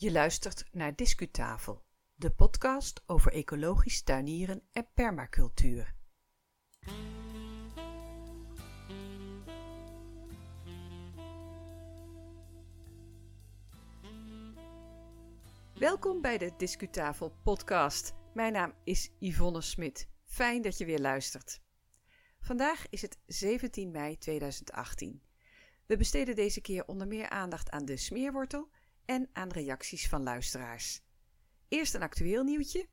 Je luistert naar Discutafel, de podcast over ecologisch tuinieren en permacultuur. Welkom bij de Discutafel podcast. Mijn naam is Yvonne Smit. Fijn dat je weer luistert. Vandaag is het 17 mei 2018. We besteden deze keer onder meer aandacht aan de smeerwortel en aan reacties van luisteraars. Eerst een actueel nieuwtje.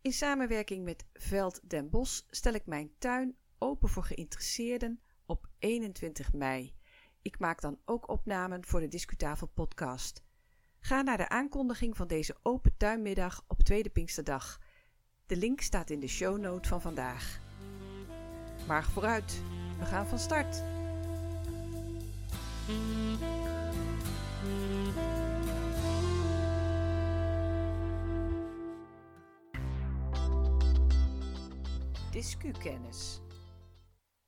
In samenwerking met Veld Den Bos stel ik mijn tuin open voor geïnteresseerden op 21 mei. Ik maak dan ook opnamen voor de Discutafel podcast. Ga naar de aankondiging van deze open tuinmiddag op Tweede Pinksterdag. De link staat in de shownote van vandaag. Maar vooruit, we gaan van start. Discukennis.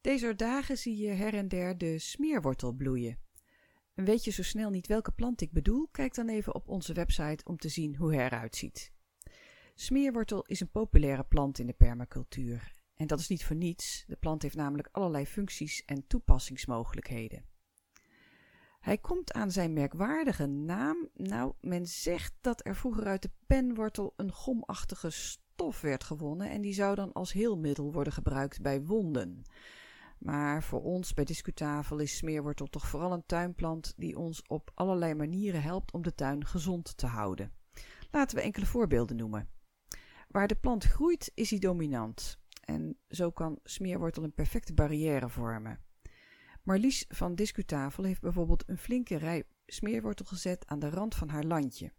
Deze dagen zie je her en der de smeerwortel bloeien. En weet je zo snel niet welke plant ik bedoel? Kijk dan even op onze website om te zien hoe hij eruit ziet. Smeerwortel is een populaire plant in de permacultuur. En dat is niet voor niets. De plant heeft namelijk allerlei functies en toepassingsmogelijkheden. Hij komt aan zijn merkwaardige naam. Nou, men zegt dat er vroeger uit de penwortel een gomachtige stof werd gewonnen en die zou dan als heelmiddel worden gebruikt bij wonden. Maar voor ons bij Discutafel is smeerwortel toch vooral een tuinplant die ons op allerlei manieren helpt om de tuin gezond te houden. Laten we enkele voorbeelden noemen. Waar de plant groeit is hij dominant en zo kan smeerwortel een perfecte barrière vormen. Marlies van Discutafel heeft bijvoorbeeld een flinke rij smeerwortel gezet aan de rand van haar landje.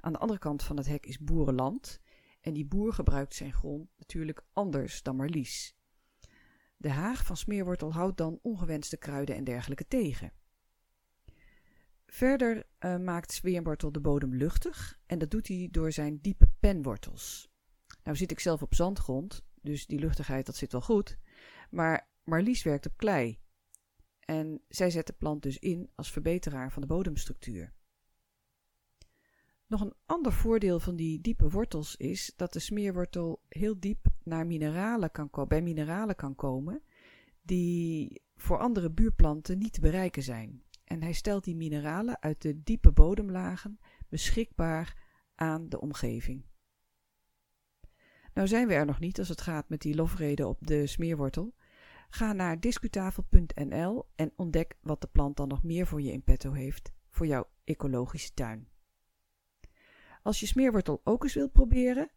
Aan de andere kant van het hek is boerenland en die boer gebruikt zijn grond natuurlijk anders dan Marlies. De haag van smeerwortel houdt dan ongewenste kruiden en dergelijke tegen. Verder uh, maakt smeerwortel de bodem luchtig en dat doet hij door zijn diepe penwortels. Nou zit ik zelf op zandgrond, dus die luchtigheid dat zit wel goed, maar Marlies werkt op klei en zij zet de plant dus in als verbeteraar van de bodemstructuur. Nog een ander voordeel van die diepe wortels is dat de smeerwortel heel diep naar mineralen kan bij mineralen kan komen die voor andere buurplanten niet te bereiken zijn. En hij stelt die mineralen uit de diepe bodemlagen beschikbaar aan de omgeving. Nou zijn we er nog niet als het gaat met die lofreden op de smeerwortel. Ga naar discutafel.nl en ontdek wat de plant dan nog meer voor je in petto heeft voor jouw ecologische tuin. Als je smeerwortel ook eens wilt proberen,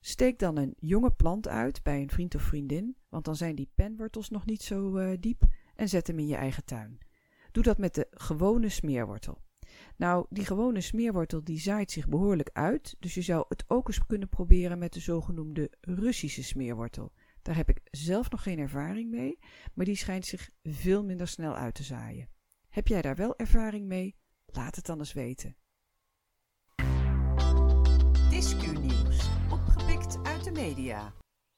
steek dan een jonge plant uit bij een vriend of vriendin, want dan zijn die penwortels nog niet zo uh, diep, en zet hem in je eigen tuin. Doe dat met de gewone smeerwortel. Nou, die gewone smeerwortel die zaait zich behoorlijk uit, dus je zou het ook eens kunnen proberen met de zogenoemde Russische smeerwortel. Daar heb ik zelf nog geen ervaring mee, maar die schijnt zich veel minder snel uit te zaaien. Heb jij daar wel ervaring mee? Laat het dan eens weten. Discu-nieuws, opgepikt uit de media.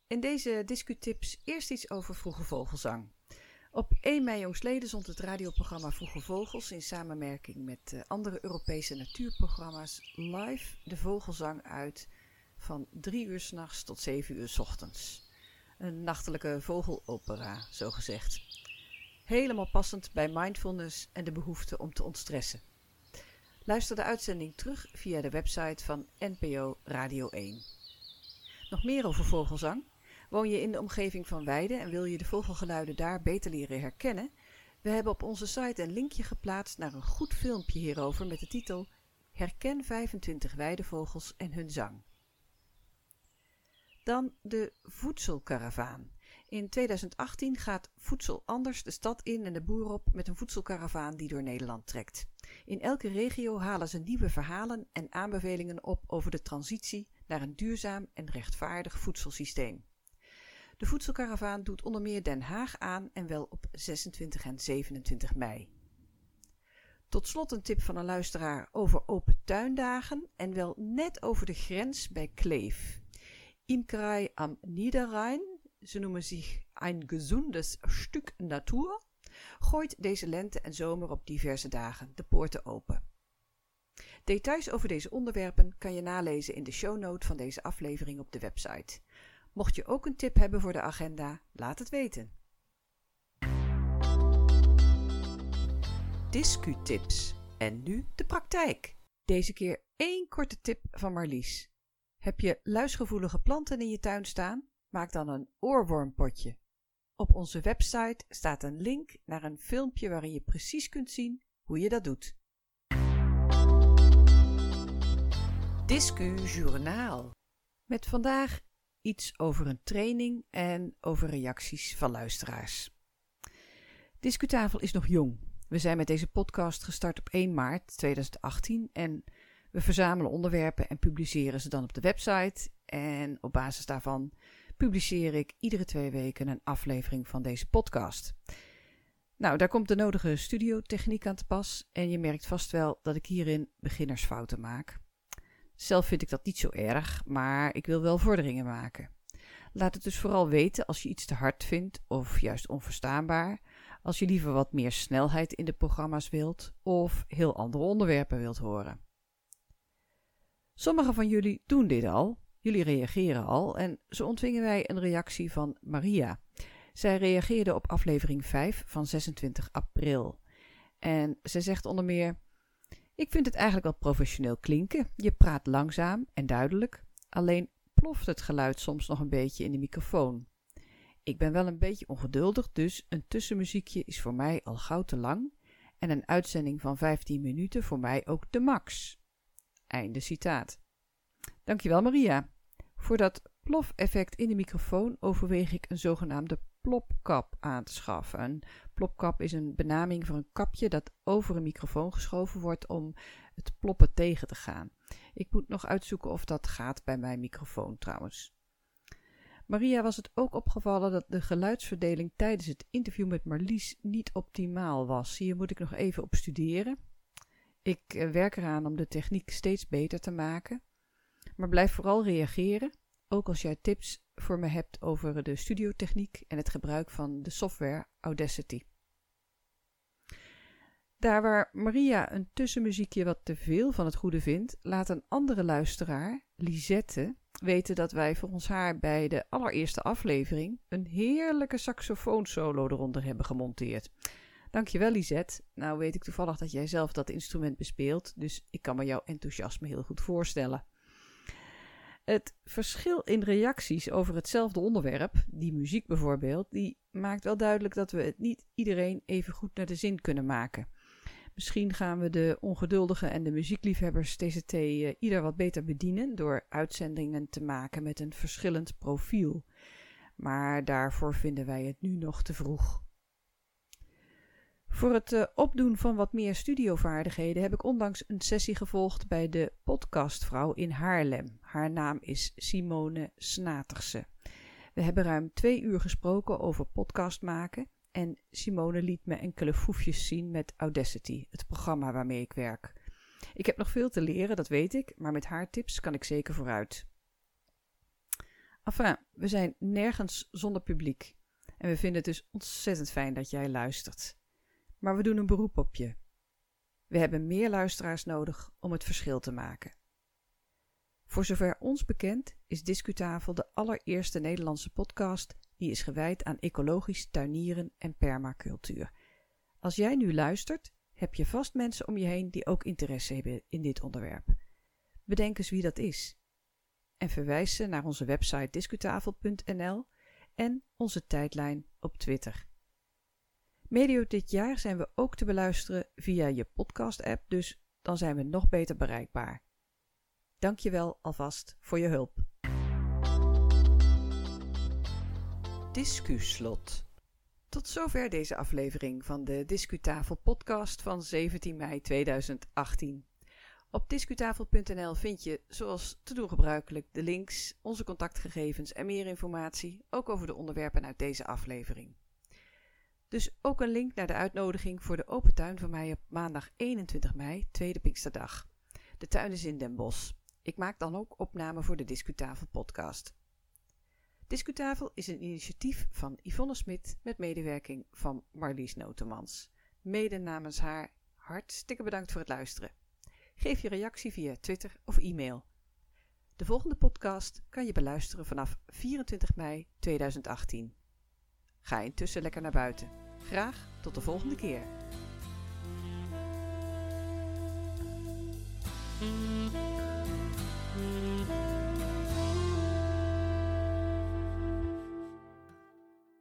In deze Discu-tips eerst iets over vroege vogelzang. Op 1 mei jongstleden zond het radioprogramma Vroege Vogels in samenwerking met uh, andere Europese natuurprogramma's live de vogelzang uit van 3 uur s'nachts tot 7 uur s ochtends. Een nachtelijke vogelopera, zo gezegd. Helemaal passend bij mindfulness en de behoefte om te ontstressen. Luister de uitzending terug via de website van NPO Radio 1. Nog meer over vogelzang? Woon je in de omgeving van weiden en wil je de vogelgeluiden daar beter leren herkennen? We hebben op onze site een linkje geplaatst naar een goed filmpje hierover met de titel Herken 25 weidevogels en hun zang. Dan de voedselkaravaan. In 2018 gaat Voedsel Anders de stad in en de boer op met een voedselkaravaan die door Nederland trekt. In elke regio halen ze nieuwe verhalen en aanbevelingen op over de transitie naar een duurzaam en rechtvaardig voedselsysteem. De voedselkaravaan doet onder meer Den Haag aan en wel op 26 en 27 mei. Tot slot een tip van een luisteraar over open tuindagen en wel net over de grens bij Kleef. Imkerei am Niederrhein, ze noemen zich Ein gesundes Stück Natur, gooit deze lente en zomer op diverse dagen de poorten open. Details over deze onderwerpen kan je nalezen in de shownote van deze aflevering op de website. Mocht je ook een tip hebben voor de agenda, laat het weten. Discutips. En nu de praktijk. Deze keer één korte tip van Marlies. Heb je luisgevoelige planten in je tuin staan? Maak dan een oorwormpotje. Op onze website staat een link naar een filmpje waarin je precies kunt zien hoe je dat doet. Discu Journaal. Met vandaag iets over een training en over reacties van luisteraars. Discutafel is nog jong. We zijn met deze podcast gestart op 1 maart 2018 en we verzamelen onderwerpen en publiceren ze dan op de website. En op basis daarvan publiceer ik iedere twee weken een aflevering van deze podcast. Nou, daar komt de nodige studiotechniek aan te pas en je merkt vast wel dat ik hierin beginnersfouten maak. Zelf vind ik dat niet zo erg, maar ik wil wel vorderingen maken. Laat het dus vooral weten als je iets te hard vindt of juist onverstaanbaar, als je liever wat meer snelheid in de programma's wilt of heel andere onderwerpen wilt horen. Sommigen van jullie doen dit al, jullie reageren al en zo ontvingen wij een reactie van Maria. Zij reageerde op aflevering 5 van 26 april. En zij zegt onder meer: Ik vind het eigenlijk wel professioneel klinken. Je praat langzaam en duidelijk, alleen ploft het geluid soms nog een beetje in de microfoon. Ik ben wel een beetje ongeduldig, dus een tussenmuziekje is voor mij al gauw te lang en een uitzending van 15 minuten voor mij ook de max. Einde citaat. Dankjewel Maria. Voor dat plof-effect in de microfoon overweeg ik een zogenaamde plopkap aan te schaffen. Een plopkap is een benaming voor een kapje dat over een microfoon geschoven wordt om het ploppen tegen te gaan. Ik moet nog uitzoeken of dat gaat bij mijn microfoon trouwens. Maria was het ook opgevallen dat de geluidsverdeling tijdens het interview met Marlies niet optimaal was. Hier moet ik nog even op studeren. Ik eh, werk eraan om de techniek steeds beter te maken. Maar blijf vooral reageren, ook als jij tips voor me hebt over de studiotechniek en het gebruik van de software Audacity. Daar waar Maria een tussenmuziekje wat te veel van het goede vindt, laat een andere luisteraar, Lisette, weten dat wij volgens haar bij de allereerste aflevering een heerlijke saxofoonsolo eronder hebben gemonteerd. Dankjewel Lisette. Nou weet ik toevallig dat jij zelf dat instrument bespeelt, dus ik kan me jouw enthousiasme heel goed voorstellen. Het verschil in reacties over hetzelfde onderwerp, die muziek bijvoorbeeld, die maakt wel duidelijk dat we het niet iedereen even goed naar de zin kunnen maken. Misschien gaan we de ongeduldigen en de muziekliefhebbers TCT uh, ieder wat beter bedienen door uitzendingen te maken met een verschillend profiel. Maar daarvoor vinden wij het nu nog te vroeg. Voor het uh, opdoen van wat meer studiovaardigheden heb ik onlangs een sessie gevolgd bij de podcastvrouw in Haarlem. Haar naam is Simone Snaterse. We hebben ruim twee uur gesproken over podcast maken en Simone liet me enkele foefjes zien met Audacity, het programma waarmee ik werk. Ik heb nog veel te leren, dat weet ik, maar met haar tips kan ik zeker vooruit. Enfin, we zijn nergens zonder publiek. En we vinden het dus ontzettend fijn dat jij luistert. Maar we doen een beroep op je. We hebben meer luisteraars nodig om het verschil te maken. Voor zover ons bekend is Discutafel de allereerste Nederlandse podcast die is gewijd aan ecologisch tuinieren en permacultuur. Als jij nu luistert, heb je vast mensen om je heen die ook interesse hebben in dit onderwerp. Bedenk eens wie dat is. En verwijs ze naar onze website discutafel.nl en onze tijdlijn op Twitter. Medio dit jaar zijn we ook te beluisteren via je podcast-app, dus dan zijn we nog beter bereikbaar. Dank je wel alvast voor je hulp. Discuslot. Tot zover deze aflevering van de Discutafel podcast van 17 mei 2018. Op discutafel.nl vind je, zoals te doen gebruikelijk, de links, onze contactgegevens en meer informatie, ook over de onderwerpen uit deze aflevering. Dus ook een link naar de uitnodiging voor de open tuin van mij op maandag 21 mei, tweede Pinksterdag. De tuin is in Den Bosch. Ik maak dan ook opname voor de Discutafel podcast. Discutafel is een initiatief van Yvonne Smit met medewerking van Marlies Notemans. Mede namens haar hartstikke bedankt voor het luisteren. Geef je reactie via Twitter of e-mail. De volgende podcast kan je beluisteren vanaf 24 mei 2018. Ga intussen lekker naar buiten. Graag tot de volgende keer.